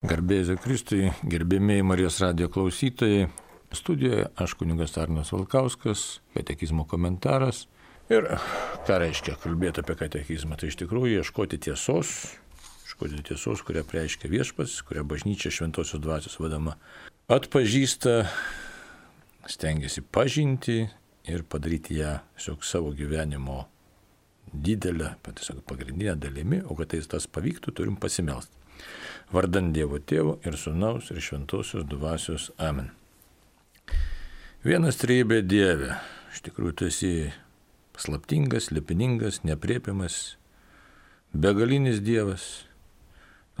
Garbėsiu Kristui, gerbėmiai Marijos radio klausytojai. Studijoje aš kunigas Arnas Valkauskas, katekizmo komentaras. Ir ką reiškia kalbėti apie katekizmą? Tai iš tikrųjų ieškoti tiesos, ieškoti tiesos, kurią reiškia viešpats, kurią bažnyčia šventosios dvasios vadama atpažįsta, stengiasi pažinti ir padaryti ją tiesiog savo gyvenimo didelę, tiesiog pagrindinę dalimi, o kad tai tas pavyktų, turim pasimelsti. Vardant Dievo Tėvo ir Sūnaus ir Šventosios Dvasios Amen. Vienas trybė Dieve, iš tikrųjų tu esi slaptingas, lipiningas, nepriepiamas, begalinis Dievas.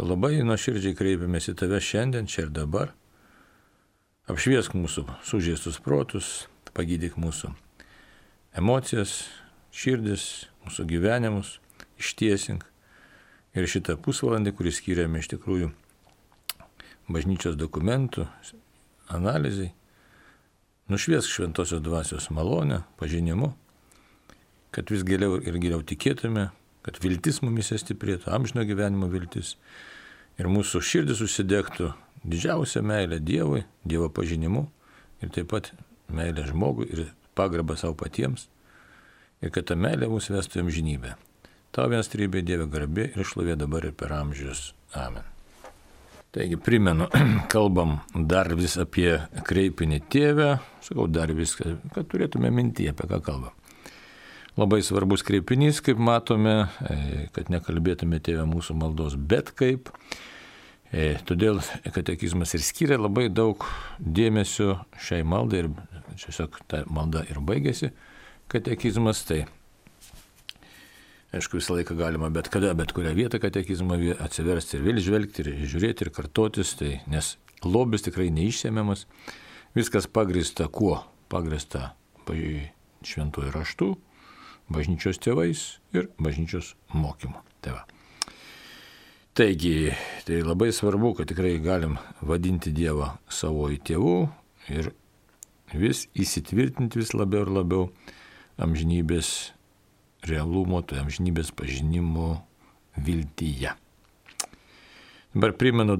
Labai nuoširdžiai kreipiamės į tave šiandien, čia ir dabar. Apšviesk mūsų sužeistus protus, pagydyk mūsų emocijas, širdis, mūsų gyvenimus, ištiesink Ir šitą pusvalandį, kurį skiriame iš tikrųjų bažnyčios dokumentų analizai, nušviesk šventosios dvasios malonę, pažinimu, kad vis giliau ir giliau tikėtume, kad viltis mumise stiprėtų, amžino gyvenimo viltis ir mūsų širdis susidegtų didžiausia meilė Dievui, Dievo pažinimu ir taip pat meilė žmogui ir pagarba savo patiems ir kad ta meilė mūsų vestų jam žinybę. Tau vienas trybė Dieve garbė ir šlovė dabar ir per amžius. Amen. Taigi primenu, kalbam dar vis apie kreipinį tėvę, sakau dar viską, kad turėtume mintyje, apie ką kalbam. Labai svarbus kreipinys, kaip matome, e, kad nekalbėtume tėvę mūsų maldos, bet kaip. E, todėl katekizmas ir skiria labai daug dėmesio šiai maldai ir tiesiog ta malda ir baigėsi katekizmas. Tai Aišku, visą laiką galima bet kada, bet kurią vietą katekizmą atsiversti ir vėl žvelgti, ir žiūrėti, ir kartotis, tai, nes lobis tikrai neišsiemiamas. Viskas pagrįsta kuo? Pagrįsta šventuoju raštu, bažnyčios tėvais ir bažnyčios mokymu. Tai va. Taigi, tai labai svarbu, kad tikrai galim vadinti Dievą savo į tėvų ir vis įsitvirtinti vis labiau ir labiau amžinybės realumo, to amžinybės pažinimo viltyje. Dabar primenu, e,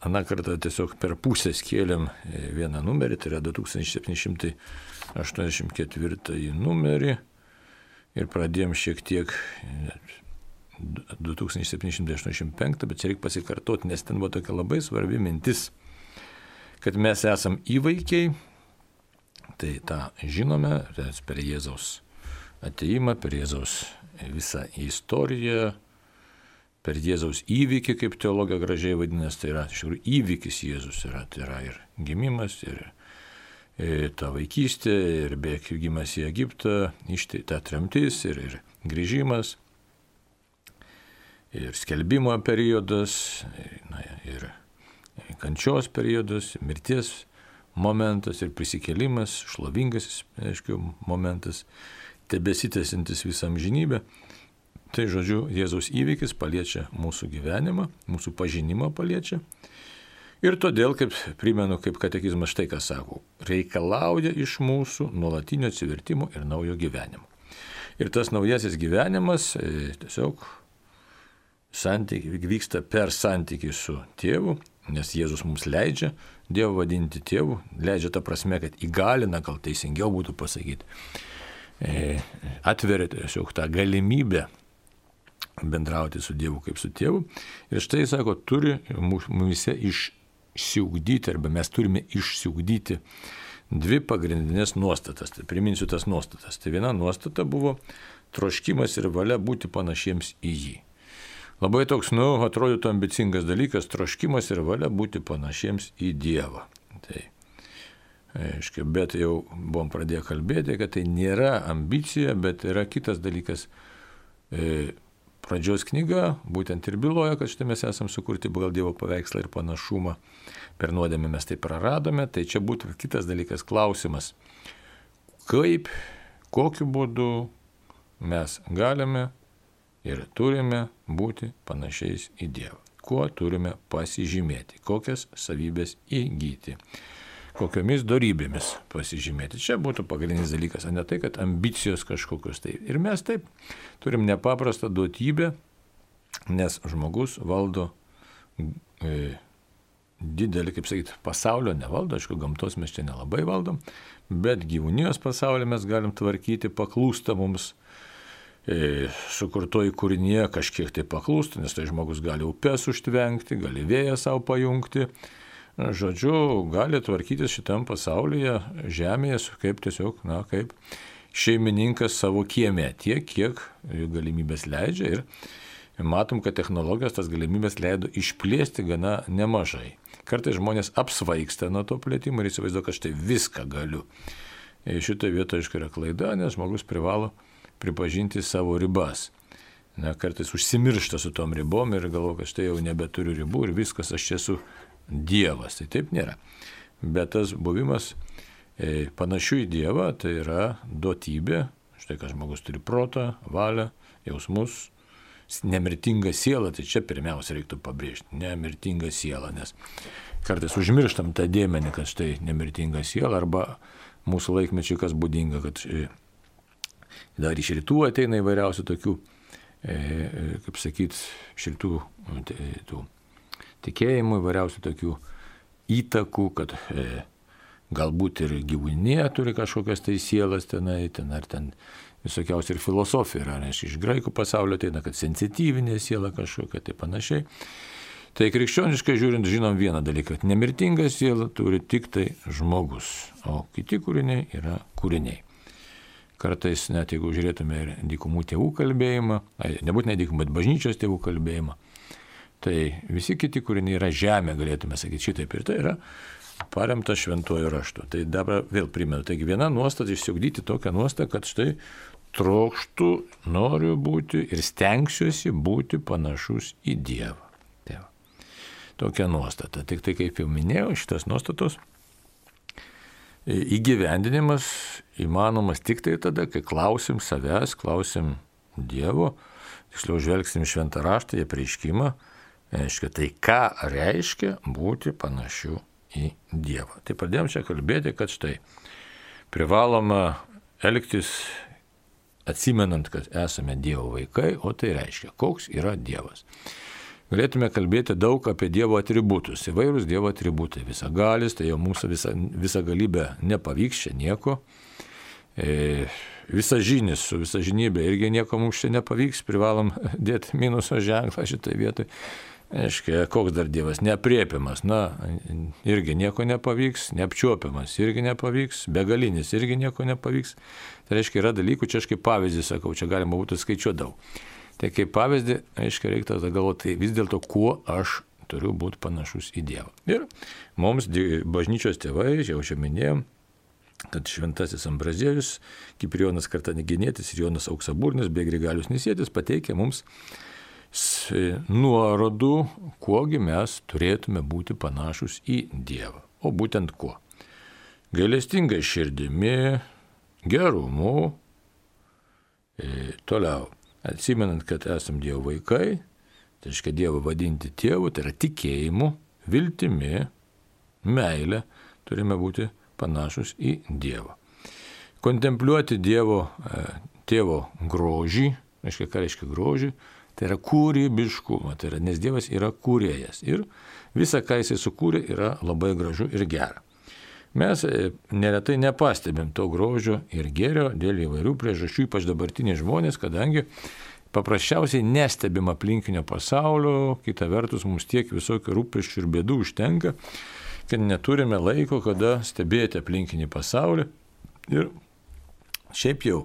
aną kartą tiesiog per pusę skėlėm e, vieną numerį, tai yra 2784 numerį ir pradėjom šiek tiek 2785, e, bet čia reikia pasikartoti, nes ten buvo tokia labai svarbi mintis, kad mes esam įvaikiai, tai tą žinome, per Jėzaus ateimą, per Jėzaus visą istoriją, per Jėzaus įvykį, kaip teologija gražiai vadinasi, tai yra iš tikrųjų įvykis Jėzus yra, tai yra ir gimimas, ir, ir ta vaikystė, ir bėgimas į Egiptą, ištai ta tremtis, ir, ir grįžimas, ir skelbimo periodas, ir, na, ir kančios periodas, mirties momentas ir prisikėlimas, šlovingas, aiškiai, momentas tebesitęsintis visą amžinybę. Tai žodžiu, Jėzaus įvykis paliečia mūsų gyvenimą, mūsų pažinimą paliečia. Ir todėl, kaip primenu, kaip katekizmas štai ką sako, reikalauja iš mūsų nuolatinio atsivertimo ir naujo gyvenimo. Ir tas naujasis gyvenimas e, tiesiog santyki, vyksta per santykių su tėvu, nes Jėzus mums leidžia Dievą vadinti tėvu, leidžia tą prasme, kad įgalina, gal teisingiau būtų pasakyti atveria tiesiog tą galimybę bendrauti su Dievu kaip su tėvu. Ir štai, sako, turi mumise išsiugdyti, arba mes turime išsiugdyti dvi pagrindinės nuostatas. Tai priminsiu tas nuostatas. Tai viena nuostata buvo troškimas ir valia būti panašiems į jį. Labai toks, nu, atrodytų ambicingas dalykas - troškimas ir valia būti panašiems į Dievą. Aiškia, bet jau buvom pradėję kalbėti, kad tai nėra ambicija, bet yra kitas dalykas. E, pradžios knyga būtent ir byloja, kad štai mes esame sukurti pagal Dievo paveikslą ir panašumą. Per nuodėmę mes tai praradome, tai čia būtų kitas dalykas klausimas. Kaip, kokiu būdu mes galime ir turime būti panašiais į Dievą. Kuo turime pasižymėti, kokias savybės įgyti kokiomis darybėmis pasižymėti. Čia būtų pagrindinis dalykas, o ne tai, kad ambicijos kažkokios tai. Ir mes taip turim nepaprastą duotybę, nes žmogus valdo e, didelį, kaip sakyti, pasaulio nevaldo, aišku, gamtos mes čia nelabai valdom, bet gyvūnijos pasaulį mes galim tvarkyti, paklūsta mums e, sukurtoji kūrinė kažkiek tai paklūsta, nes tai žmogus gali upės užtvenkti, gali vėją savo pajungti. Žodžiu, gali tvarkytis šitam pasaulyje, žemėje, kaip tiesiog, na, kaip šeimininkas savo kieme, tiek, kiek galimybės leidžia ir matom, kad technologijos tas galimybės leido išplėsti gana nemažai. Kartais žmonės apsvaigsta nuo to plėtimo ir įsivaizduoja, kad štai viską galiu. Ir šitoje vietoje, aišku, yra klaida, nes žmogus privalo pripažinti savo ribas. Na, kartais užsimiršta su tom ribom ir galvo, kad štai jau nebeturiu ribų ir viskas, aš čia esu Dievas. Tai taip nėra. Bet tas buvimas e, panašių į Dievą tai yra duotybė. Štai, kad žmogus turi protą, valią, jausmus, nemirtinga siela, tai čia pirmiausia reiktų pabrėžti, nemirtinga siela, nes kartais užmirštam tą dėmenį, kad štai nemirtinga siela, arba mūsų laikmečiai kas būdinga, kad e, dar iš rytų ateina įvairiausių tokių, e, e, kaip sakyt, iš rytų tų tikėjimų, įvairiausių tokių įtakų, kad galbūt ir gyvūnė turi kažkokias tai sielas tenai, ten ar ten visokiausių ir filosofija yra, reiškia, iš graikų pasaulio ateina, kad sensityvinė siela kažkokia, tai panašiai. Tai krikščioniškai žiūrint, žinom vieną dalyką, kad nemirtinga siela turi tik tai žmogus, o kiti kūriniai yra kūriniai. Kartais net jeigu žiūrėtume ir dykumų tėvų kalbėjimą, nebūtinai dykumų, bet bažnyčios tėvų kalbėjimą, tai visi kiti kūriniai yra žemė, galėtume sakyti šitaip. Ir tai yra paremta šventuoju raštu. Tai dabar vėl primenu. Taigi viena nuostata išsiugdyti tokią nuostatą, kad štai trokštų, noriu būti ir stengsiuosi būti panašus į Dievą. Tėvą. Tokia nuostata. Tik tai, kaip jau minėjau, šitas nuostatos įgyvendinimas įmanomas tik tai tada, kai klausim savęs, klausim Dievo, tiksliau žvelgsim šventą raštą, jie prieiškimą, reiškia tai, ką reiškia būti panašiu į Dievą. Tai pradėjom čia kalbėti, kad štai privaloma elgtis atsimenant, kad esame Dievo vaikai, o tai reiškia, koks yra Dievas. Galėtume kalbėti daug apie Dievo atributus, įvairūs Dievo atributai. Visagalis, tai jau mūsų visa, visa galybė nepavyks čia nieko. E, visa žinis su visa žinybė irgi nieko mums čia nepavyks, privalom dėti minuso ženklą šitai vietoj. Aiškiai, koks dar Dievas? Nepriepiamas, na, irgi nieko nepavyks, neapčiuopiamas irgi nepavyks, begalinis irgi nieko nepavyks. Tai reiškia, yra dalykų, čia aš kaip pavyzdį sakau, čia galima būtų skaičiuoti daug. Tai kaip pavyzdį, aiškiai, reiktų galvoti, tai vis dėlto, kuo aš turiu būti panašus į Dievą. Ir mums bažnyčios tėvai, jau čia minėjom, kad šventasis Ambrazėjus, Kiprijonas Kartaniginėtis ir Jonas Auksaburnis bei Grigalius Nisėtis pateikė mums nuorodų, kuogi mes turėtume būti panašus į Dievą. O būtent kuo? Gailestingai širdimi, gerumu, e, toliau, atsimenant, kad esame Dievo vaikai, tai reiškia Dievą vadinti tėvu, tai yra tikėjimu, viltimi, meilė, turime būti panašus į Dievą. Kontempliuoti Dievo e, tėvo grožį, reiškia, ką reiškia grožį, Tai yra kūrybiškumą, tai yra, nes Dievas yra kūrėjas ir visa, ką jisai sukūrė, yra labai gražu ir gera. Mes e, neretai nepastebėm to grožio ir gėrio dėl įvairių priežasčių, ypač dabartiniai žmonės, kadangi paprasčiausiai nestebim aplinkinio pasaulio, kita vertus mums tiek visokių rūpeščių ir bėdų užtenka, kad neturime laiko, kada stebėti aplinkinį pasaulį. Ir šiaip jau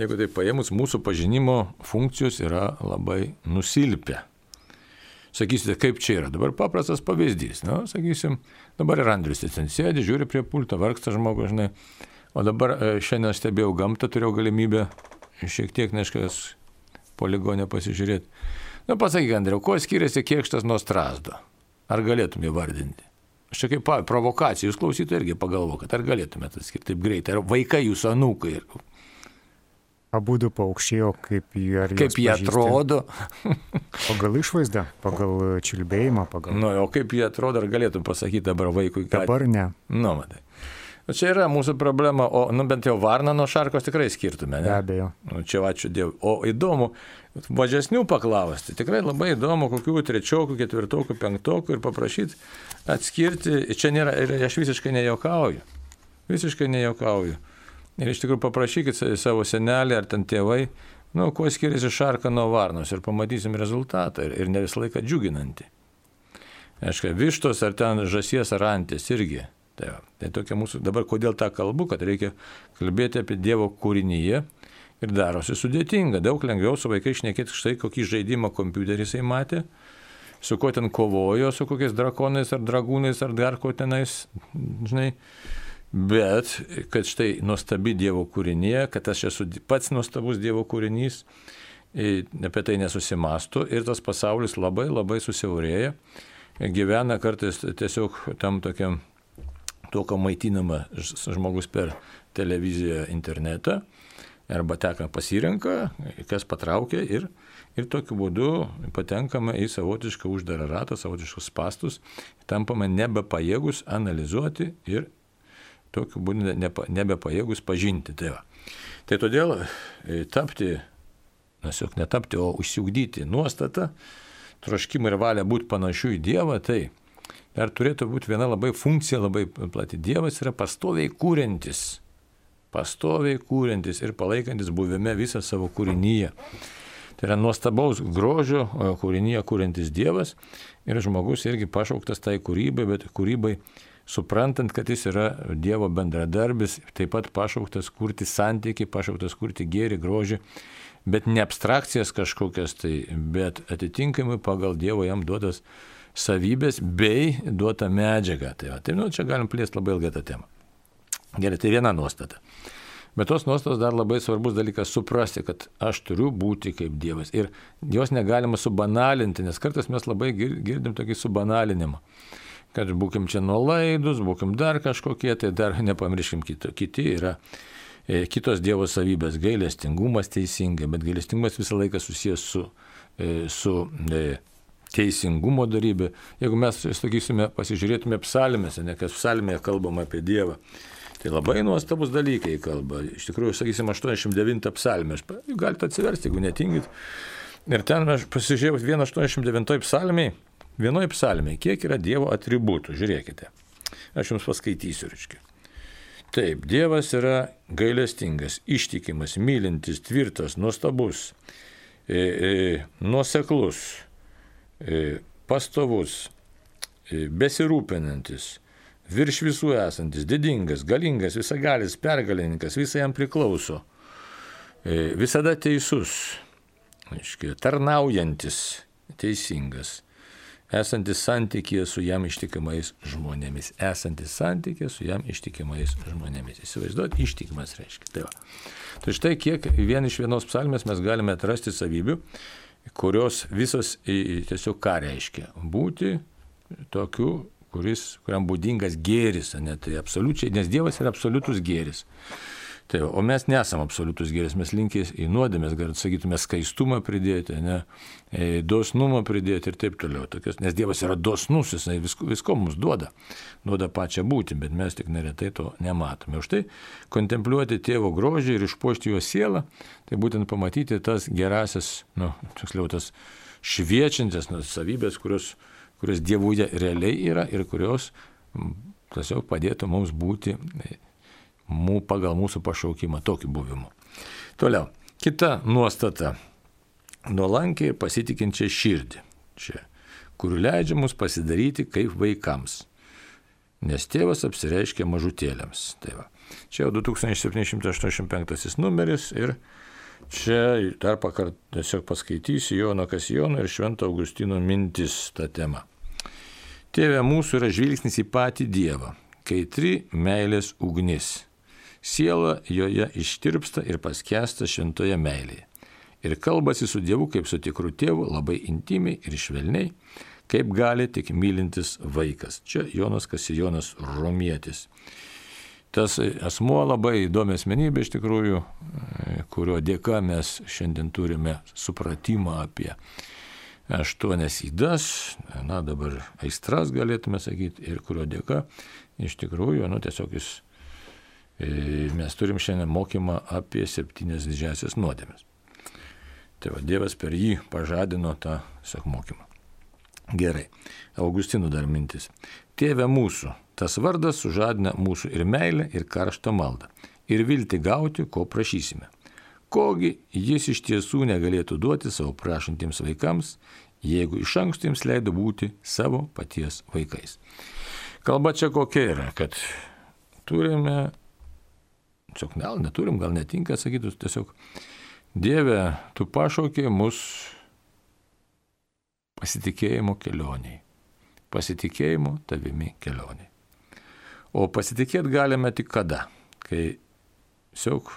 jeigu tai paėmus, mūsų pažinimo funkcijos yra labai nusilpę. Sakysite, kaip čia yra. Dabar paprastas pavyzdys. Na, sakysim, dabar ir Andrius ten sėdi, žiūri prie pulto, vargsta žmogus, žinai. O dabar e, šiandien stebėjau gamtą, turėjau galimybę šiek tiek neškas poligonę pasižiūrėti. Na, pasakyk, Andriu, kuo skiriasi kiekštas nuo strasdo? Ar galėtum įvardinti? Aš čia kaip provokacija, jūs klausytojai irgi pagalvokit, ar galėtumėte atskirti taip greitai, ar vaikai jūsų anūkai. Abudu paukščiai, o kaip jie, kaip jie atrodo. pagal išvaizdą, pagal čiulbėjimą, pagal... Nu, o kaip jie atrodo, ar galėtum pasakyti dabar vaikui, kad... Dabar ne. Nu, matai. Nu, Čia yra mūsų problema, o nu, bent jau varną nuo šarkos tikrai skirtume. Be Ne? abejo. Nu, čia ačiū Dievui. O įdomu, mažesnių paklausti, tikrai labai įdomu, kokių trečiokų, ketvirtokų, penktokų ir paprašyti atskirti. Čia nėra, ir aš visiškai nejokauju. Visiškai nejokauju. Ir iš tikrųjų paprašykit sa- savo senelį ar ten tėvai, nu, kuo skiriasi šarka nuo varnos ir pamatysim rezultatą ir, ir ne visą laiką džiuginantį. Aišku, vištos ar ten žasies ar antės irgi. Tai, va. tai tokia mūsų, dabar kodėl tą kalbu, kad reikia kalbėti apie Dievo kūrinyje ir darosi sudėtinga. Daug lengviau su vaikais šnekėti štai kokį žaidimą kompiuterį jisai matė, su kuo ten kovojo, su kokiais drakonais ar dragūnais ar dar ko tenais, žinai. Bet, kad štai nuostabi Dievo kūrinė, kad aš esu pats nuostabus Dievo kūrinys, apie tai nesusimastų ir tas pasaulis labai labai susiaurėja, gyvena kartais tiesiog tam tokiam, tuo, ką maitinama žmogus per televiziją, internetą, arba teka pasirenka, kas patraukia ir, ir tokiu būdu patenkame į savotišką uždarą ratą, savotiškus pastus, tampame nebepajėgus analizuoti ir tokiu būdu nebepajėgus pažinti. Tai, va. tai todėl e, tapti, tiesiog netapti, o užsiugdyti nuostatą, troškimą ir valią būti panašiu į Dievą, tai dar turėtų būti viena labai funkcija, labai plati. Dievas yra pastoviai kūrintis. Pastoviai kūrintis ir palaikantis buvime visą savo kūrinyje. Tai yra nuostabaus grožio o, kūrinyje kūrintis Dievas ir žmogus irgi pašauktas tai kūrybai, bet kūrybai suprantant, kad jis yra Dievo bendradarbis, taip pat pašauktas kurti santyki, pašauktas kurti gėrį, grožį, bet ne abstrakcijas kažkokias, tai, bet atitinkamai pagal Dievo jam duotas savybės bei duota medžiaga. Tai, va, tai nu, čia galim plėsti labai ilgą tą temą. Gerai, tai viena nuostata. Bet tos nuostatos dar labai svarbus dalykas suprasti, kad aš turiu būti kaip Dievas. Ir jos negalima subanalinti, nes kartais mes labai gir- girdim tokį subanalinimą. Kad būkim čia nuolaidus, būkim dar kažkokie, tai dar nepamirškim kito. Kiti yra e, kitos Dievo savybės, gailestingumas teisingai, bet gailestingumas visą laiką susijęs su, e, su e, teisingumo darybė. Jeigu mes, sakysime, pasižiūrėtume psalmėse, ne kas psalmėje kalbama apie Dievą, tai labai nuostabus dalykai kalba. Iš tikrųjų, sakysime, 89 psalmė. Galite atsiversti, jeigu netingit. Ir ten aš pasižiūrėjau 189 psalmiai, vienoje psalmiai, kiek yra Dievo atributų. Žiūrėkite. Aš jums paskaitysiu, reiškia. Taip, Dievas yra gailestingas, ištikimas, mylintis, tvirtas, nuostabus, e, e, nuoseklus, e, pastovus, e, besirūpinantis, virš visų esantis, didingas, galingas, visagalis, pergalininkas, visai jam priklauso, e, visada teisus, aiškiai, tarnaujantis, teisingas, esantis santykėje su jam ištikimais žmonėmis, esantis santykėje su jam ištikimais žmonėmis. Įsivaizduot, ištikimas reiškia. Tai, va. tai štai kiek vien iš vienos psalmės mes galime atrasti savybių, kurios visos tiesiog ką reiškia. Būti tokiu, kuris, kuriam būdingas gėris, ne, tai absoliučiai, nes Dievas yra absoliutus gėris. Tai, o mes nesam absoliutus gėris, mes linkės į nuodėmės, gal sakytume, skaistumą pridėti, ne, dosnumą pridėti ir taip toliau. Tokios, nes Dievas yra dosnus, jis visko, visko mums duoda, duoda pačią būti, bet mes tik neretai to nematome. Už tai kontempliuoti tėvo grožį ir išpuošti jo sielą, tai būtent pamatyti tas gerasias, nu, tiksliau, tas šviečiantis nu, savybės, kurios, kurios Dievuje realiai yra ir kurios tiesiog padėtų mums būti mū, pagal mūsų pašaukimą tokiu buvimu. Toliau, kita nuostata - nuolankiai ir pasitikinčią širdį. Čia, kur leidžia mus pasidaryti kaip vaikams. Nes tėvas apsireiškia mažutėlėms. Tai va. Čia jau 2785 numeris ir čia dar pakart tiesiog paskaitysiu Jono Kasijono ir Švento Augustino mintis tą temą. Tėve mūsų yra žvilgsnis į patį Dievą, kaitri meilės ugnis. Siela joje ištirpsta ir paskesta šventoje meilėje. Ir kalbasi su Dievu kaip su tikru tėvu labai intimiai ir švelniai, kaip gali tik mylintis vaikas. Čia Jonas Kasijonas Romietis. Tas asmuo labai įdomi asmenybė iš tikrųjų, kurio dėka mes šiandien turime supratimą apie aštuonias įdas, na dabar aistras galėtume sakyti, ir kurio dėka iš tikrųjų, nu tiesiog jis mes turim šiandien mokymą apie septynias didžiasias nuodėmes. Tai va, Dievas per jį pažadino tą, sak, mokymą. Gerai, Augustinų dar mintis. Tėve mūsų, tas vardas sužadina mūsų ir meilę, ir karštą maldą, ir vilti gauti, ko prašysime. Kogi jis iš tiesų negalėtų duoti savo prašantiems vaikams, jeigu iš anksto jiems leido būti savo paties vaikais. Kalba čia kokia yra, kad turime, tiesiog gal neturim, gal netinka sakyti, tiesiog Dieve, tu pašaukė mus pasitikėjimo kelioniai. Pasitikėjimo tavimi kelioniai. O pasitikėti galime tik kada, kai tiesiog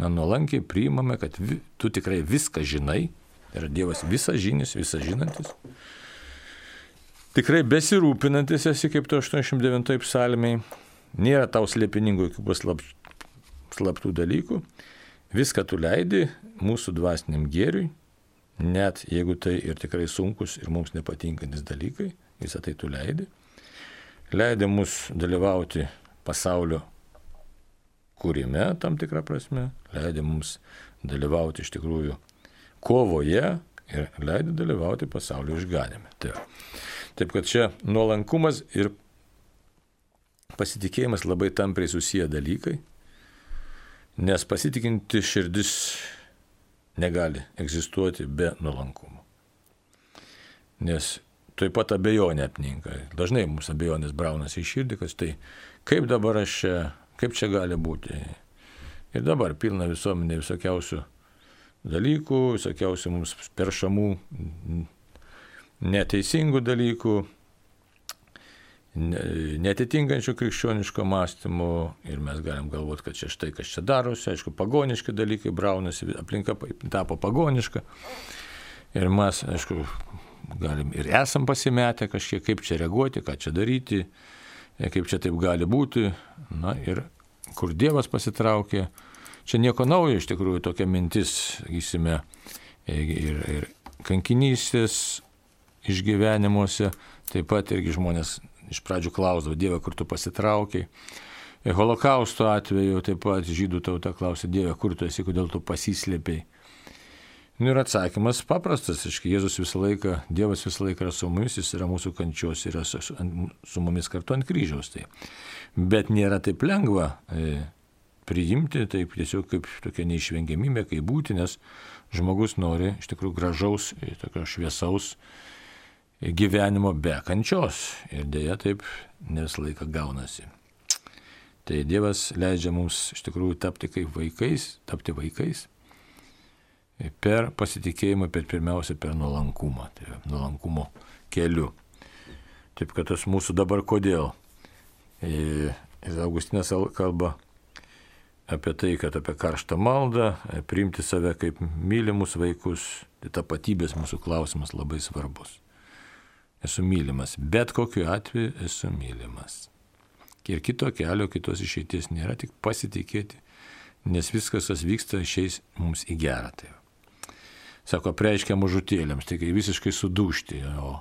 na, nuolankiai priimame, kad vi, tu tikrai viską žinai, yra Dievas visą žinis, visą žinantis. Tikrai besirūpinantis esi kaip to 89 psalmiai, nėra tau slėpiningų jokių slaptų dalykų, viską tu leidi mūsų dvasiniam gėriui, net jeigu tai ir tikrai sunkus ir mums nepatinkantis dalykai, visą tai tu leidi. Leidė mus dalyvauti pasaulio kūrime tam tikrą prasme, leidė mums dalyvauti iš tikrųjų kovoje ir leidė dalyvauti pasaulio išganime. Taip. Taip kad čia nuolankumas ir pasitikėjimas labai tampriai susiję dalykai, nes pasitikinti širdis negali egzistuoti be nuolankumo. Nes taip pat abejonė apninka. Dažnai mums abejonės braunasi į širdį, kad tai kaip dabar aš čia, kaip čia gali būti. Ir dabar pilna visuomenė visokiausių dalykų, visokiausių mums peršamų neteisingų dalykų, netitinkančių krikščioniško mąstymo ir mes galim galvoti, kad čia štai kas čia darosi, aišku, pagoniški dalykai braunasi, aplinka tapo pagoniška. Ir mes, aišku, galim ir esam pasimetę kažkiek, kaip čia reaguoti, ką čia daryti, kaip čia taip gali būti, na ir kur Dievas pasitraukė, čia nieko naujo iš tikrųjų tokia mintis, sakysime, ir, ir kankinystės išgyvenimuose, taip pat irgi žmonės iš pradžių klausdavo, Dieve, kur tu pasitraukiai. Holokausto atveju taip pat žydų tauta klausė, Dieve, kur tu esi, kodėl tu pasislėpiai. Nu ir atsakymas paprastas, aiškiai, Jėzus visą laiką, Dievas visą laiką yra su mumis, jis yra mūsų kančios, yra su, su mumis kartu ant kryžiaus. Tai. Bet nėra taip lengva e, priimti, taip tiesiog kaip tokia neišvengiamybė, kaip būti, nes žmogus nori iš tikrųjų gražaus, e, tokio šviesaus, gyvenimo be kančios. Ir dėja taip ne visą laiką gaunasi. Tai Dievas leidžia mums iš tikrųjų tapti kaip vaikais, tapti vaikais per pasitikėjimą, per pirmiausia per nuolankumą, tai nuolankumo keliu. Taip kad tas mūsų dabar kodėl. Ir Augustinas kalba apie tai, kad apie karštą maldą, priimti save kaip mylimus vaikus, tai tapatybės mūsų klausimas labai svarbus esu mylimas. Bet kokiu atveju esu mylimas. Ir kito kelio, kitos išeities nėra, tik pasitikėti, nes viskas, kas vyksta, išeis mums į gerą. Tai. Sako, preiškia mažutėlėms, kai visiškai sudūšti, o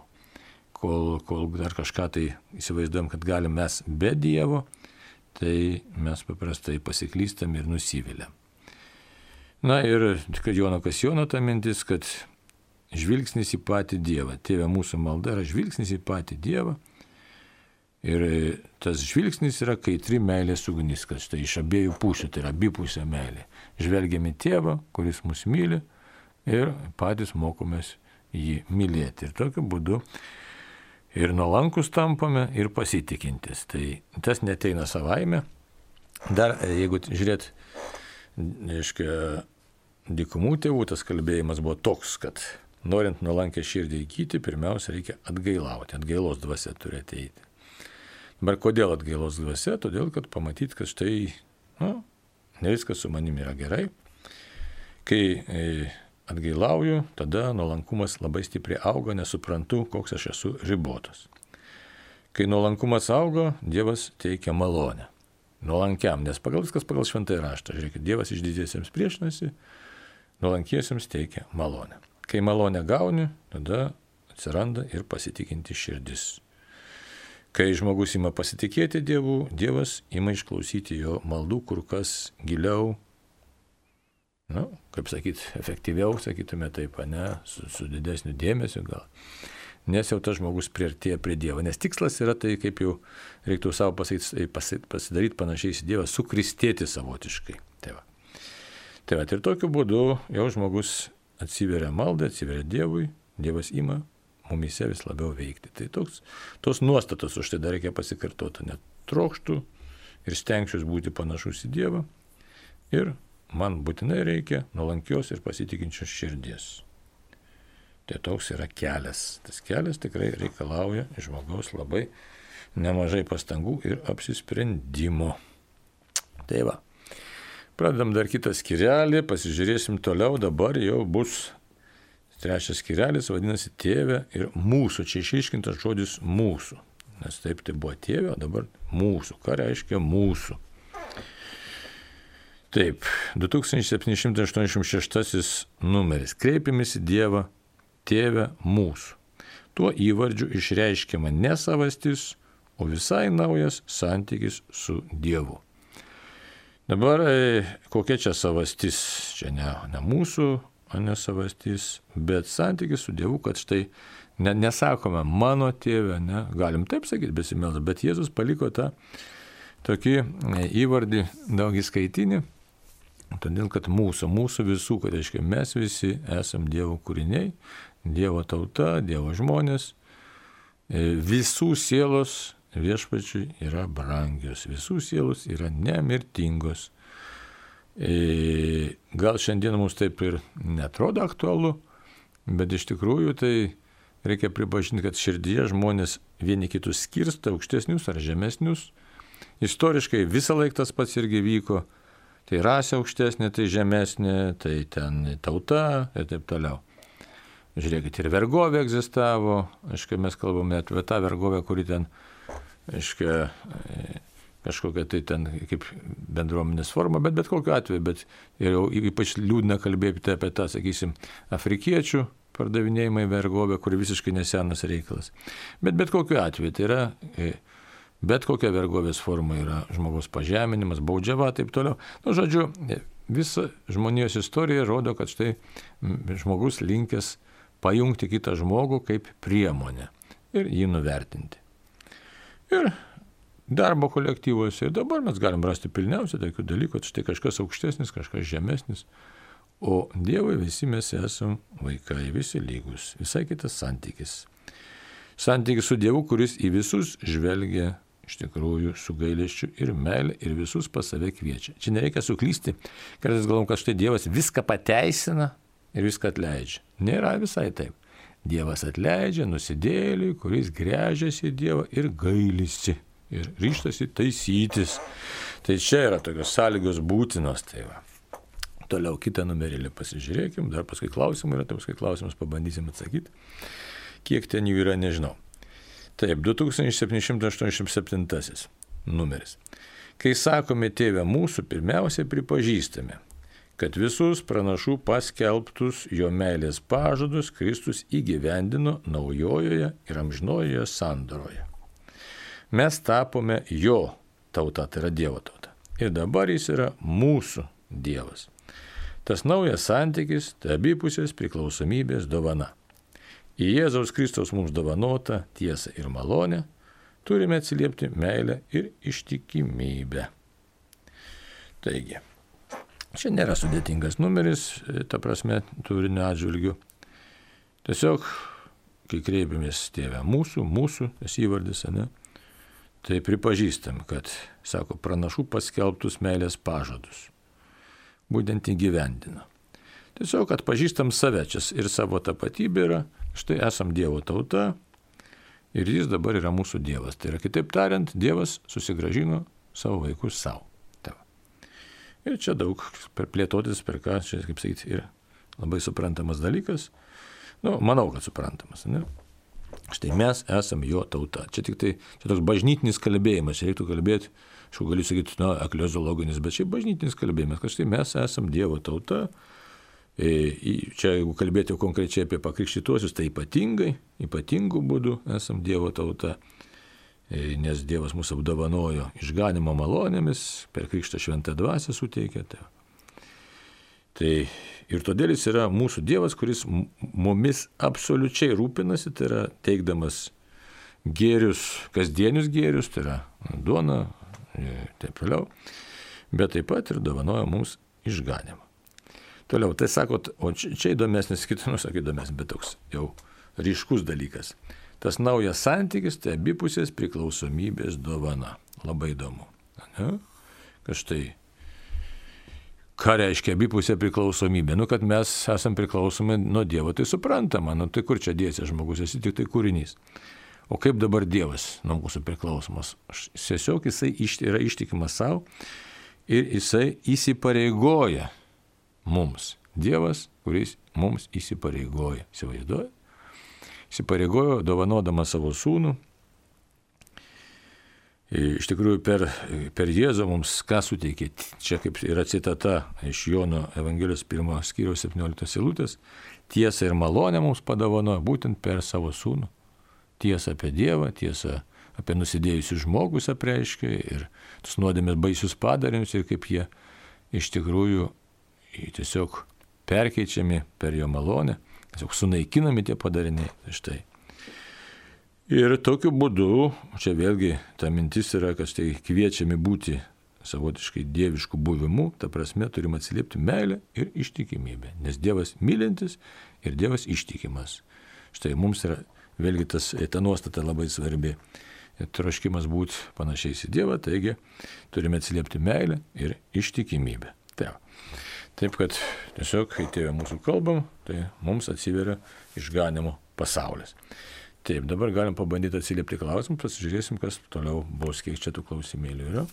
kol, kol dar kažką tai įsivaizduojam, kad galim mes be Dievo, tai mes paprastai pasiklystam ir nusiviliam. Na ir kad Jono Kasijono ta mintis, kad žvilgsnis į patį Dievą. Tėve mūsų malda yra žvilgsnis į patį Dievą. Ir tas žvilgsnis yra kaitri meilės ugnis, kad štai iš abiejų pusių, tai yra abipusė meilė. Žvelgiame tėvą, kuris mus myli ir patys mokomės jį mylėti. Ir tokiu būdu ir nuolankus tampame, ir pasitikintis. Tai tas neteina savaime. Dar jeigu žiūrėt, aiškiai, dikumų tėvų tas kalbėjimas buvo toks, kad norint nuolankę širdį įgyti, pirmiausia reikia atgailauti, atgailos dvasia turi ateiti. Dabar kodėl atgailos dvasia? Todėl, kad pamatyt, kad štai, nu, ne viskas su manimi yra gerai. Kai e, atgailauju, tada nuolankumas labai stipriai auga, nesuprantu, koks aš esu ribotas. Kai nuolankumas auga, Dievas teikia malonę. Nuolankiam, nes pagal viskas pagal šventąjį raštą. Žiūrėkit, Dievas išdidiesiems priešinasi, nuolankiesiems teikia malonę. Kai malonę gauni, tada atsiranda ir pasitikinti širdis. Kai žmogus ima pasitikėti Dievu, Dievas ima išklausyti jo maldų kur kas giliau, nu, kaip sakyt, efektyviau, sakytume taip, ne, su, su didesniu dėmesiu gal. Nes jau tas žmogus priartėja prie Dievo. Nes tikslas yra tai, kaip jau reiktų savo pasakyti, pasidaryti panašiai į Dievą, sukristėti savotiškai. Tai va. Tai va, ir tokiu būdu jau žmogus atsiveria maldai, atsiveria Dievui, Dievas ima mumise vis labiau veikti. Tai toks, tos nuostatos už tai dar reikia pasikartoti. Net trokštų ir stengsiuosi būti panašus į Dievą. Ir man būtinai reikia nuolankios ir pasitikinčios širdies. Tai toks yra kelias. Tas kelias tikrai reikalauja žmogaus labai nemažai pastangų ir apsisprendimo. Tai va. Pradedam dar kitą skirelį, pasižiūrėsim toliau, dabar jau bus trečias skirelis, vadinasi tėvė ir mūsų. Čia išaiškintas žodis mūsų. Nes taip tai buvo tėvė, o dabar mūsų. Ką reiškia mūsų? Taip, 2786 numeris. Kreipiamės į Dievą, tėvę mūsų. Tuo įvardžiu išreiškiama ne savastis, o visai naujas santykis su Dievu. Dabar e, kokia čia savastis? Čia ne, ne mūsų, o ne savastis, bet santykis su Dievu, kad štai ne, nesakome mano tėvė, ne, galim taip sakyti besimelda, bet Jėzus paliko tą tokį e, įvardį daugiskaitinį Todėl, kad mūsų, mūsų visų, kad reiškia, mes visi esam Dievo kūriniai, Dievo tauta, Dievo žmonės, e, visų sielos viešpačiui yra brangios, visų sielos yra nemirtingos. E, gal šiandien mums taip ir netrodo aktualu, bet iš tikrųjų tai reikia pripažinti, kad širdyje žmonės vieni kitus skirsta aukštesnius ar žemesnius. Istoriškai visą laiką tas pats irgi vyko tai rasė aukštesnė, tai žemesnė, tai ten tauta ir taip toliau. Žiūrėkit, ir vergovė egzistavo, aiškiai mes kalbame apie tą vergovę, kuri ten, aiškiai, kažkokia tai ten kaip bendruomenės forma, bet bet kokiu atveju, bet ir jau ypač liūdna kalbėti apie tą, sakysim, afrikiečių pardavinėjimą į vergovę, kuri visiškai nesenas reikalas. Bet bet kokiu atveju tai yra Bet kokia vergovės forma yra žmogaus pažeminimas, baudžiava, taip toliau. Nu, žodžiu, visa žmonijos istorija rodo, kad štai žmogus linkęs pajungti kitą žmogų kaip priemonę ir jį nuvertinti. Ir darbo kolektyvuose ir dabar mes galim rasti pilniausiai tokių dalykų, štai kažkas aukštesnis, kažkas žemesnis, o Dievui visi mes esame vaikai, visi lygus, visai kitas santykis. Santykis su Dievu, kuris į visus žvelgia iš tikrųjų su gailėščiu ir meilė ir visus pas save kviečia. Čia nereikia suklysti, kartais galvom, kad štai Dievas viską pateisina ir viską atleidžia. Nėra visai taip. Dievas atleidžia nusidėlį, kuris grežiasi Dievą ir gailisi. Ir ryštasi taisytis. Tai čia yra tokios sąlygos būtinos. Tai va. Toliau kitą numerėlį pasižiūrėkim, dar paskui klausimai yra, tai paskui klausimus pabandysim atsakyti. Kiek ten jų yra, nežinau. Taip, 2787 numeris. Kai sakome tėvę mūsų, pirmiausia pripažįstame, kad visus pranašų paskelbtus jo meilės pažadus Kristus įgyvendino naujojoje ir amžinojoje sandoroje. Mes tapome jo tauta, tai yra Dievo tauta. Ir dabar jis yra mūsų Dievas. Tas naujas santykis tai abipusės priklausomybės dovana. Į Jėzaus Kristaus mums dovanotą tiesą ir malonę turime atsiliepti meilę ir ištikimybę. Taigi, čia nėra sudėtingas numeris, ta prasme, turinio atžvilgių. Tiesiog, kai kreipiamės tėvę mūsų, mūsų, tas įvardis, ne, tai pripažįstam, kad, sako, pranašų paskelbtus meilės pažadus. Būtent įgyvendina. Tiesiog atpažįstam save čia ir savo tapatybę yra, štai esam Dievo tauta ir jis dabar yra mūsų Dievas. Tai yra kitaip tariant, Dievas susigražino savo vaikus savo. Ir čia daug plėtotis, per ką, čia, kaip sakyti, ir labai suprantamas dalykas. Nu, manau, kad suprantamas. Ne? Štai mes esame jo tauta. Čia tik tai čia toks bažnytinis kalbėjimas, čia reiktų kalbėti, aš galiu sakyti, na, ekleziologinis, bet šiaip bažnytinis kalbėjimas, kad štai mes esame Dievo tauta, E, čia jeigu kalbėti konkrečiai apie pakrikštytuosius, tai ypatingai, ypatingų būdų esam Dievo tauta. E, nes Dievas mūsų apdovanojo išganimo malonėmis, per krikštą šventą dvasę suteikė. Tai, ir todėl jis yra mūsų Dievas, kuris mumis absoliučiai rūpinasi, tai yra teikdamas gėrius, kasdienius gėrius, tai yra duona ir taip toliau, bet taip pat ir dovanoja mums išganimą. Toliau, tai sakot, o čia įdomesnis, kitas, nu, sakai, įdomesnis, bet toks jau ryškus dalykas. Tas naujas santykis tai abipusės priklausomybės dovana. Labai įdomu. Ne? Kad štai, ką reiškia abipusė priklausomybė? Nu, kad mes esame priklausomi nuo Dievo, tai suprantama, nu, tai kur čia dėsi žmogus, esi tik tai kūrinys. O kaip dabar Dievas nuo mūsų priklausomas? Tiesiog jisai yra ištikimas savo ir jisai įsipareigoja mums. Dievas, kuris mums įsipareigoja. Įsivaizduoja? Įsipareigojo dovanodama savo sūnų. Iš tikrųjų, per, per Jėzų mums ką suteikė? Čia kaip yra citata iš Jono Evangelijos 1 skyriaus 17 eilutės. Tiesa ir malonė mums padovanojo būtent per savo sūnų. Tiesa apie Dievą, tiesa apie nusidėjusius žmogus apreiškia ir tus nuodėmės baisius padarinius ir kaip jie iš tikrųjų tiesiog perkeičiami per jo malonę, tiesiog sunaikinami tie padariniai. Štai. Ir tokiu būdu, čia vėlgi ta mintis yra, kad štai kviečiami būti savotiškai dieviškų buvimu, ta prasme turim atsiliepti meilę ir ištikimybę, nes Dievas mylintis ir Dievas ištikimas. Štai mums yra vėlgi tas, ta nuostata labai svarbi. Troškimas būti panašiais į Dievą, taigi turime atsiliepti meilę ir ištikimybę. Tai. Taip kad tiesiog, kai tėvė mūsų kalbam, tai mums atsiveria išganimo pasaulis. Taip, dabar galim pabandyti atsiliepti klausimus, pasižiūrėsim, kas toliau bus, kiek čia tų klausimėlių yra.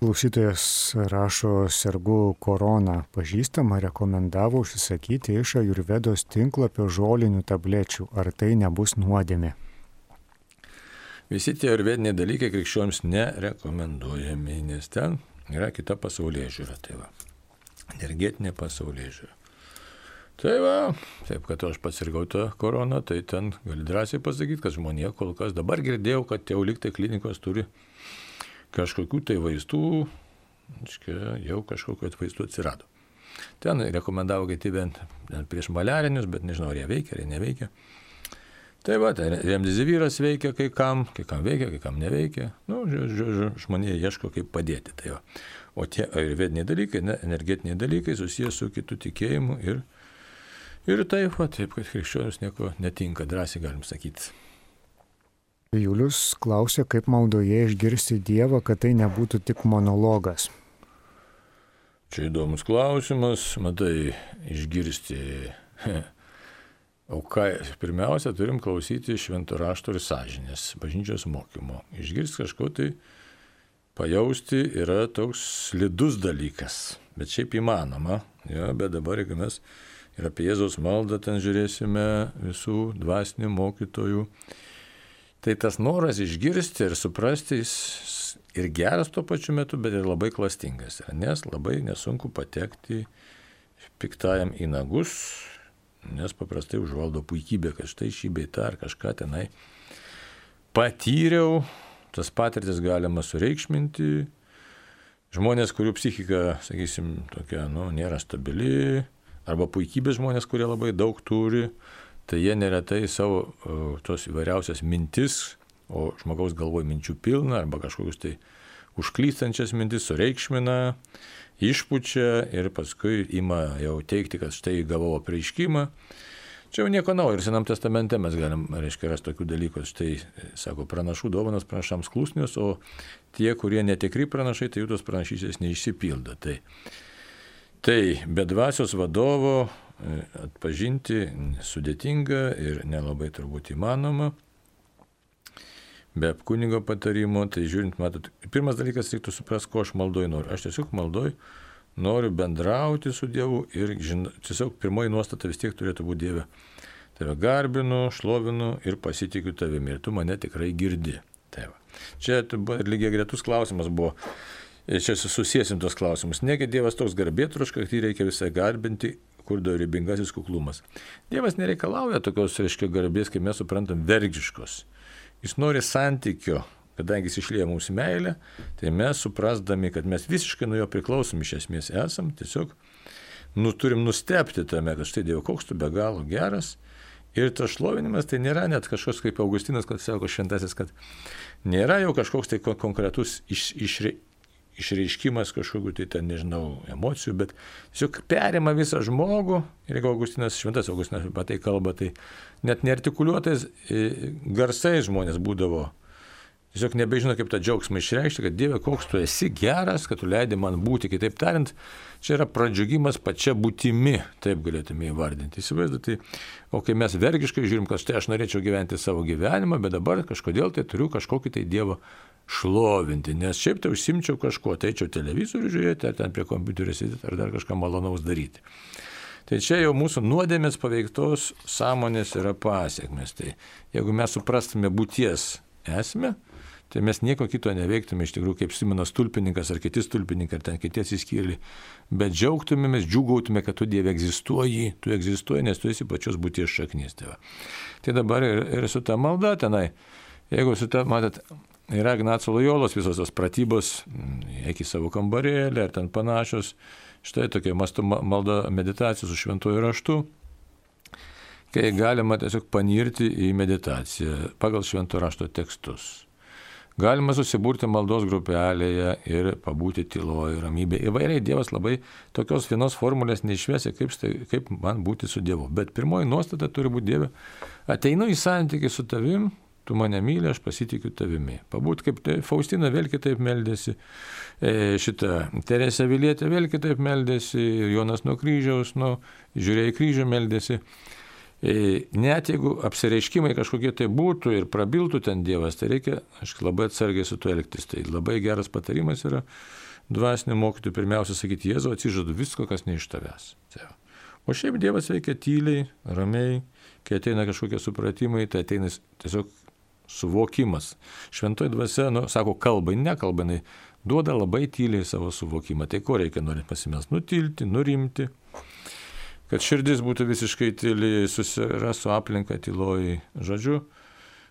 Klausytojas rašo, sergu korona pažįstama, rekomendavo užsisakyti iš Ajurvedos tinklapio žolinių tablečių. Ar tai nebus nuodėmė? Visi tie arvediniai dalykai krikščionims nerekomenduojami, nes ten yra kita pasaulyje žiūra. Tai va energetinė pasaulyje žiūra. Tai va, taip, kad aš pasirgau tą koroną, tai ten gali drąsiai pasakyti, kad žmonė kol kas dabar girdėjau, kad jau liktai klinikos turi kažkokių tai vaistų, iškia, jau kažkokiu vaistų atsirado. Ten rekomendavo gaiti bent prieš maliarinius, bet nežinau, ar jie veikia, ar jie neveikia. Tai va, tai remdizivyras veikia kai kam, kai kam veikia, kai kam neveikia. Nu, žodžiu, žmonė ieško kaip padėti. Tai va. O tie ayurvediniai dalykai, ne, energetiniai dalykai susijęs su kitų tikėjimu ir, ir taip, va, taip, kad krikščionis nieko netinka, drąsiai galim sakyti. Julius klausė, kaip maldoje išgirsti Dievą, kad tai nebūtų tik monologas. Čia įdomus klausimas, matai, išgirsti. Ką, pirmiausia, turim klausyti švento rašto ir sąžinės, bažnyčios mokymo. Išgirsti kažko tai pajausti yra toks slidus dalykas, bet šiaip įmanoma. Ja, bet dabar, jeigu mes ir apie Jėzaus maldą ten žiūrėsime visų dvasinių mokytojų, tai tas noras išgirsti ir suprasti jis ir geras tuo pačiu metu, bet ir labai klastingas. Nes labai nesunku patekti piktajam į nagus, nes paprastai užvaldo puikybė, kad štai šį beitą ar kažką tenai patyriau, tas patirtis galima sureikšminti. Žmonės, kurių psichika, sakysim, tokia, nu, nėra stabili, arba puikybės žmonės, kurie labai daug turi, tai jie neretai savo tos įvairiausias mintis, o žmogaus galvoje minčių pilna, arba kažkokius tai užklystančias mintis sureikšmina, išpučia ir paskui ima jau teikti, kad štai gavau apreiškimą Čia jau nieko naujo ir Senam testamente mes galim, reiškia, rasti tokių dalykų. Štai, sako, pranašų dovanas pranašams klusnius, o tie, kurie netikri pranašai, tai jų tos pranašysės neišsipildo. Tai, tai be dvasios vadovo e, atpažinti sudėtinga ir nelabai turbūt įmanoma. Be kunigo patarimo, tai žiūrint, matot, pirmas dalykas reiktų suprasti, ko aš maldoju noriu. Aš tiesiog maldoju noriu bendrauti su Dievu ir žin, tiesiog pirmoji nuostata vis tiek turėtų būti Dieve. Tave garbinu, šlovinu ir pasitikiu tavimi ir tu mane tikrai girdi. Tai va. Čia lygiai gretus klausimas buvo. Čia susiesim tos klausimus. Negi Dievas toks garbėtruškas, kad jį reikia visai garbinti, kur do ribingasis kuklumas. Dievas nereikalauja tokios, reiškia, garbės, kaip mes suprantam, vergiškos. Jis nori santykio, kadangi jis išlieja mūsų meilę, tai mes suprasdami, kad mes visiškai nuo jo priklausom iš esmės esam, tiesiog nu, turim nustepti tame, kad štai Dievo koks tu be galo geras. Ir tas šlovinimas tai nėra net kažkoks kaip Augustinas, kad sako šventasis, kad nėra jau kažkoks tai konkretus iš, išre, išreiškimas kažkokiu tai ten, nežinau, emocijų, bet tiesiog perima visą žmogų ir jeigu Augustinas, šventas Augustinas apie tai kalba, tai net neartikuliuotais e, garsais žmonės būdavo Tiesiog nebežino, kaip tą džiaugsmą išreikšti, kad Dieve, koks tu esi geras, kad tu leidai man būti. Kitaip tariant, čia yra pradžiugimas pačia būtimi, taip galėtume įvardinti. Įsivaizduoti, o kai mes vergiškai žiūrim, kad štai aš norėčiau gyventi savo gyvenimą, bet dabar kažkodėl tai turiu kažkokį tai Dievą šlovinti, nes šiaip tai užsimčiau kažko, tai eičiau televizorių žiūrėti, ar ten prie kompiuterio sėdėti, ar dar kažką malonaus daryti. Tai čia jau mūsų nuodėmės paveiktos sąmonės yra pasiekmes. Tai jeigu mes suprastume būties esmę, tai mes nieko kito neveiktume iš tikrųjų kaip Simonas tulpininkas ar kiti tulpininkai ar ten kiti atsiskyrėliai, bet džiaugtumėmės, džiugautume, kad tu Dieve egzistuoji, tu egzistuoji, nes tu esi pačios būties šaknis. Tai, va. tai dabar ir, ir su ta malda tenai, jeigu su ta, matot, yra Ignaco Lojolos visos tos pratybos, eik į savo kambarėlį ar ten panašios, štai tokia masto malda meditacija su šventuoju raštu kai galima tiesiog panirti į meditaciją pagal švento rašto tekstus. Galima susiburti maldos grupelėje ir pabūti tyloje, ramybėje. Įvairiai Dievas labai tokios vienos formulės neišvesi, kaip, kaip man būti su Dievu. Bet pirmoji nuostata turi būti Dieve. Ateinu į santykių su tavim, tu mane myli, aš pasitikiu tavimi. Pabūt kaip tai, Faustina vėl kitaip meldėsi, e, šita Teresė Vilietė vėl kitaip meldėsi, Jonas nuo kryžiaus, nuo žiūrėjai kryžių meldėsi. E, net jeigu apsireiškimai kažkokie tai būtų ir prabiltų ten Dievas, tai reikia, aš labai atsargiai su tuo elgtis. Tai labai geras patarimas yra dvasinio mokytojų pirmiausia sakyti, Jėzau, atsižadu visko, kas ne iš tavęs. Tai o šiaip Dievas veikia tyliai, ramiai, kai ateina kažkokie supratimai, tai ateina tiesiog suvokimas. Šventoji dvasia, nu, sako, kalbai, nekalbai, duoda labai tyliai savo suvokimą. Tai ko reikia, norint pasimest, nutilti, nurimti kad širdis būtų visiškai tyli, susirastų aplinką tyloj žodžiu.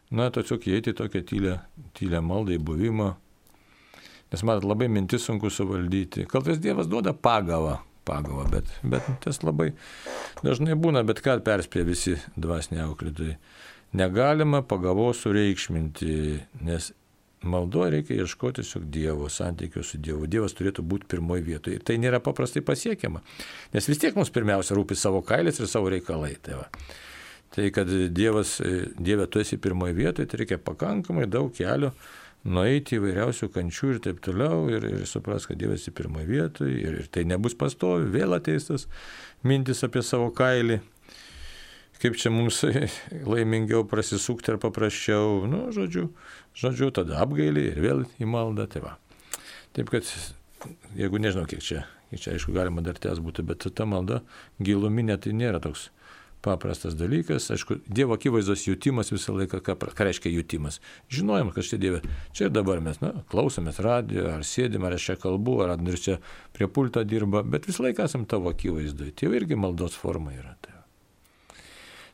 Na, tiesiog įeiti tokią tylę, tylę maldą, į buvimą. Nes matot, labai mintis sunku suvaldyti. Kaltas Dievas duoda pagavą, pagavą, bet, bet tas labai dažnai būna, bet ką perspėja visi dvasiniai auklėtojai. Negalima pagavos sureikšminti, nes maldoje reikia ieškoti tiesiog Dievo, santykio su Dievu. Dievas turėtų būti pirmoji vietoje. Ir tai nėra paprastai pasiekiama. Nes vis tiek mums pirmiausia rūpi savo kailis ir savo reikalai. Tai, va. tai kad Dievas, Dieve tu esi pirmoji vietoje, tai reikia pakankamai daug kelių nueiti įvairiausių kančių ir taip toliau ir, ir supras, kad Dievas į pirmą vietą ir, ir tai nebus pastovi, vėl ateistas mintis apie savo kailį kaip čia mums laimingiau prasisukti ar paprasčiau, nu, žodžiu, žodžiu, tada apgailį ir vėl į maldą. Tai va. Taip kad, jeigu nežinau, kiek čia, kiek čia aišku, galima dar tęs būti, bet ta malda giluminė tai nėra toks paprastas dalykas. Aišku, Dievo akivaizdos jūtimas visą laiką, ką, ką reiškia jūtimas. Žinojom, kad štai Dieve, čia ir dabar mes na, klausomės radio, ar sėdim, ar aš čia kalbu, ar ir čia prie pulto dirba, bet visą laiką esam tavo akivaizdoje. Tai irgi maldos forma yra. Tai.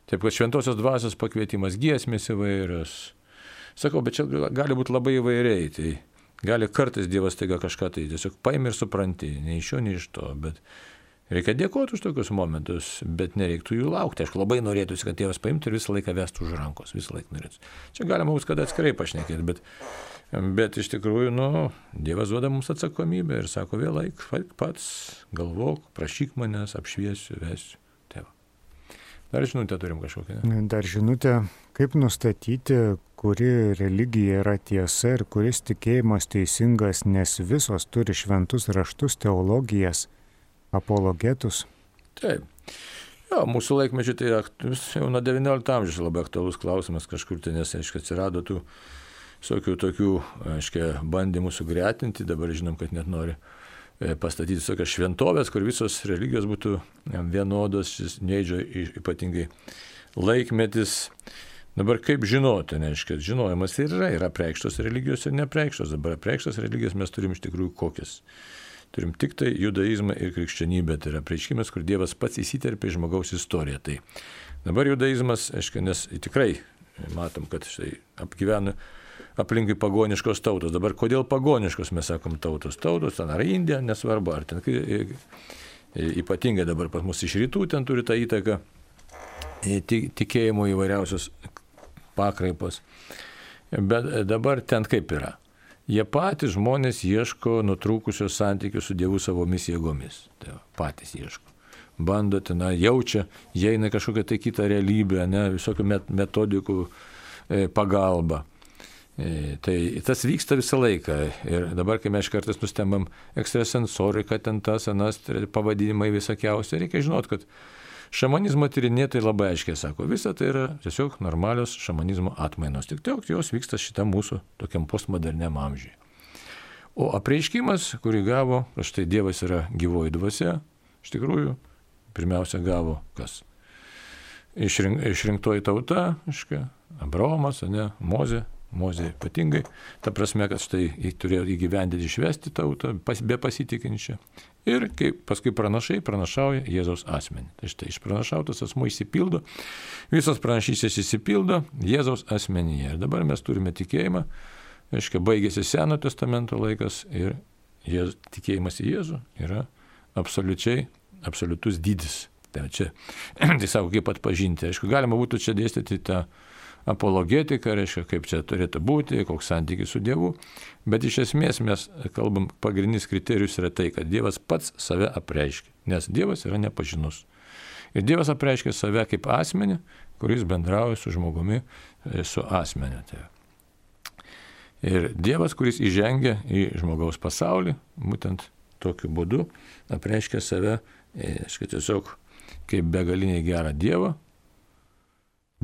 Taip kad šventosios dvasios pakvietimas, giesmės įvairios. Sakau, bet čia gali būti labai įvairiai. Tai gali kartais Dievas taiga kažką tai tiesiog paimi ir supranti, nei iš jo, nei iš to. Bet reikia dėkoti už tokius momentus, bet nereiktų jų laukti. Aš labai norėtųsi, kad Dievas paimtų ir visą laiką vestų už rankos, visą laiką norėtųsi. Čia galima mums kada atskirai pašnekėti, bet, bet iš tikrųjų, nu, Dievas duoda mums atsakomybę ir sako, vėl eik pats, galvok, prašyk manęs, apšviesiu, vesiu. Dar žinutę turim kažkokią. Dar žinutę, kaip nustatyti, kuri religija yra tiesa ir kuris tikėjimas teisingas, nes visos turi šventus raštus, teologijas, apologetus. Taip. Jo, mūsų laikmečiai tai jau nuo XIX amžiaus labai aktualus klausimas kažkur ten, nes, aišku, atsirado tų visokių tokių, aiškiai, bandymų sugretinti, dabar žinom, kad net nori E, pastatyti tokias šventovės, kur visos religijos būtų vienodos, neidžio ypatingai laikmetis. Dabar kaip žinoti, neaiškiai, žinojimas ir yra, yra preikštos religijos ir nepreikštos. Dabar preikštos religijos mes turim iš tikrųjų kokias. Turim tik tai judaizmą ir krikščionybę, tai yra prieškimas, kur Dievas pats įsiterpia į žmogaus istoriją. Tai dabar judaizmas, aišku, nes tikrai matom, kad štai apgyvena aplinkui pagoniškos tautos. Dabar kodėl pagoniškos mes sakom tautos? Tautos, ten ar Indija, nesvarbu, ar ten ypatingai dabar pas mus iš rytų ten turi tą įtaką tikėjimo įvairiausios pakraipos. Bet dabar ten kaip yra. Jie patys žmonės ieško nutrūkusios santykių su Dievu savomis jėgomis. Tai patys ieško. Bando ten, jaučia, jie eina kažkokią tai kitą realybę, ne, visokių metodikų e, pagalba. E, tai tas vyksta visą laiką. Ir dabar, kai mes kartais nustembam ekstrasensorika, ten tas, anas, pavadinimai visokiausi, reikia žinot, kad šamanizmo tyrinėtojai labai aiškiai sako, visa tai yra tiesiog normalios šamanizmo atmainos. Tik tiek jos vyksta šitam mūsų tokiam postmoderniam amžiui. O apreiškimas, kurį gavo, štai Dievas yra gyvoji dvasia, iš tikrųjų, pirmiausia gavo kas? Išrink, išrinktoji tauta, iška, Abraomas, ne, Mozė, Mozė ypatingai, ta prasme, kad štai turėjo įgyvendinti, išvesti tautą pas, be pasitikinčią. Ir kaip paskui pranašai pranašauja Jėzaus asmenį. Tai štai išpranašautas asmuo įsipildo, visos pranašysės įsipildo Jėzaus asmenyje. Ir dabar mes turime tikėjimą, aiškiai, baigėsi Seno testamento laikas ir Jėz, tikėjimas į Jėzų yra absoliučiai, absoliutus dydis. Tai čia, tai sako, kaip atpažinti. Aišku, galima būtų čia dėstyti tą apologetika, reiškia, kaip čia turėtų būti, koks santykis su Dievu. Bet iš esmės mes kalbam, pagrindinis kriterijus yra tai, kad Dievas pats save apreiškia, nes Dievas yra nepažinus. Ir Dievas apreiškia save kaip asmenį, kuris bendrauja su žmogumi, e, su asmeniu. Tai. Ir Dievas, kuris įžengia į žmogaus pasaulį, būtent tokiu būdu apreiškia save, aiškiai, tiesiog kaip begaliniai gerą Dievą,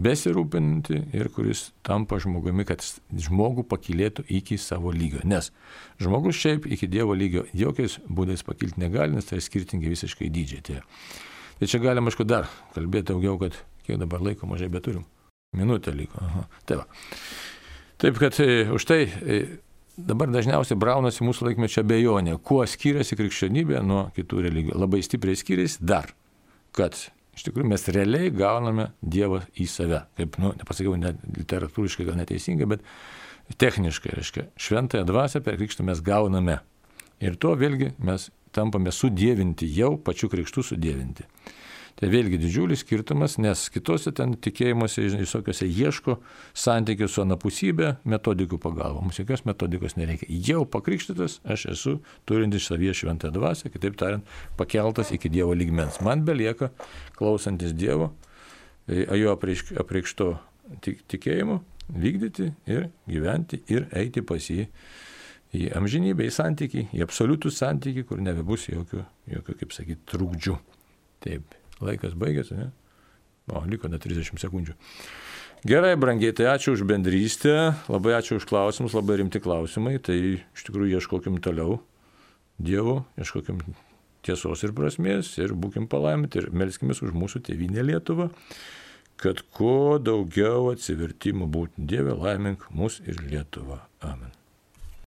besirūpinanti ir kuris tampa žmogumi, kad žmogų pakilėtų iki savo lygio. Nes žmogus šiaip iki Dievo lygio jokiais būdais pakilti negali, nes tai skirtingi visiškai dydžiai. Tai, tai čia galima, aišku, dar kalbėti daugiau, kad kiek dabar laiko mažai beturim. Minutė liko. Aha. Tai va. Taip, kad e, už tai e, dabar dažniausiai braunasi mūsų laikmečio bejonė, kuo skiriasi krikščionybė nuo kitų religijų. Labai stipriai skiriasi dar, kad iš tikrųjų mes realiai gauname Dievą į save. Kaip, nu, nepasakiau, net literatūriškai gal neteisingai, bet techniškai, reiškia, šventąją dvasę per krikštą mes gauname. Ir tuo vėlgi mes tampame sudėvinti, jau pačiu krikštu sudėvinti. Tai vėlgi didžiulis skirtumas, nes kitose ten tikėjimuose visokiose ieško santykių su anapusybė metodikų pagalba. Mums jokios metodikos nereikia. Jau pakrikštytas aš esu turintis savyje šventą dvasę, kitaip tariant, pakeltas iki Dievo lygmens. Man belieka, klausantis Dievo, e, jo apreikšto tikėjimu, vykdyti ir gyventi ir eiti pas jį į amžinybę, į santykį, į absoliutų santykį, kur nebebus jokių, jokių kaip sakyti, trūkdžių. Taip. Laikas baigėsi, ne? O, liko net 30 sekundžių. Gerai, brangiai, tai ačiū už bendrystę, labai ačiū už klausimus, labai rimti klausimai, tai iš tikrųjų ieškokim toliau Dievo, ieškokim tiesos ir prasmės ir būkim palaiminti ir melskime už mūsų tėvynę Lietuvą, kad kuo daugiau atsivertimų būtų Dieve, laimink mus ir Lietuvą. Amen.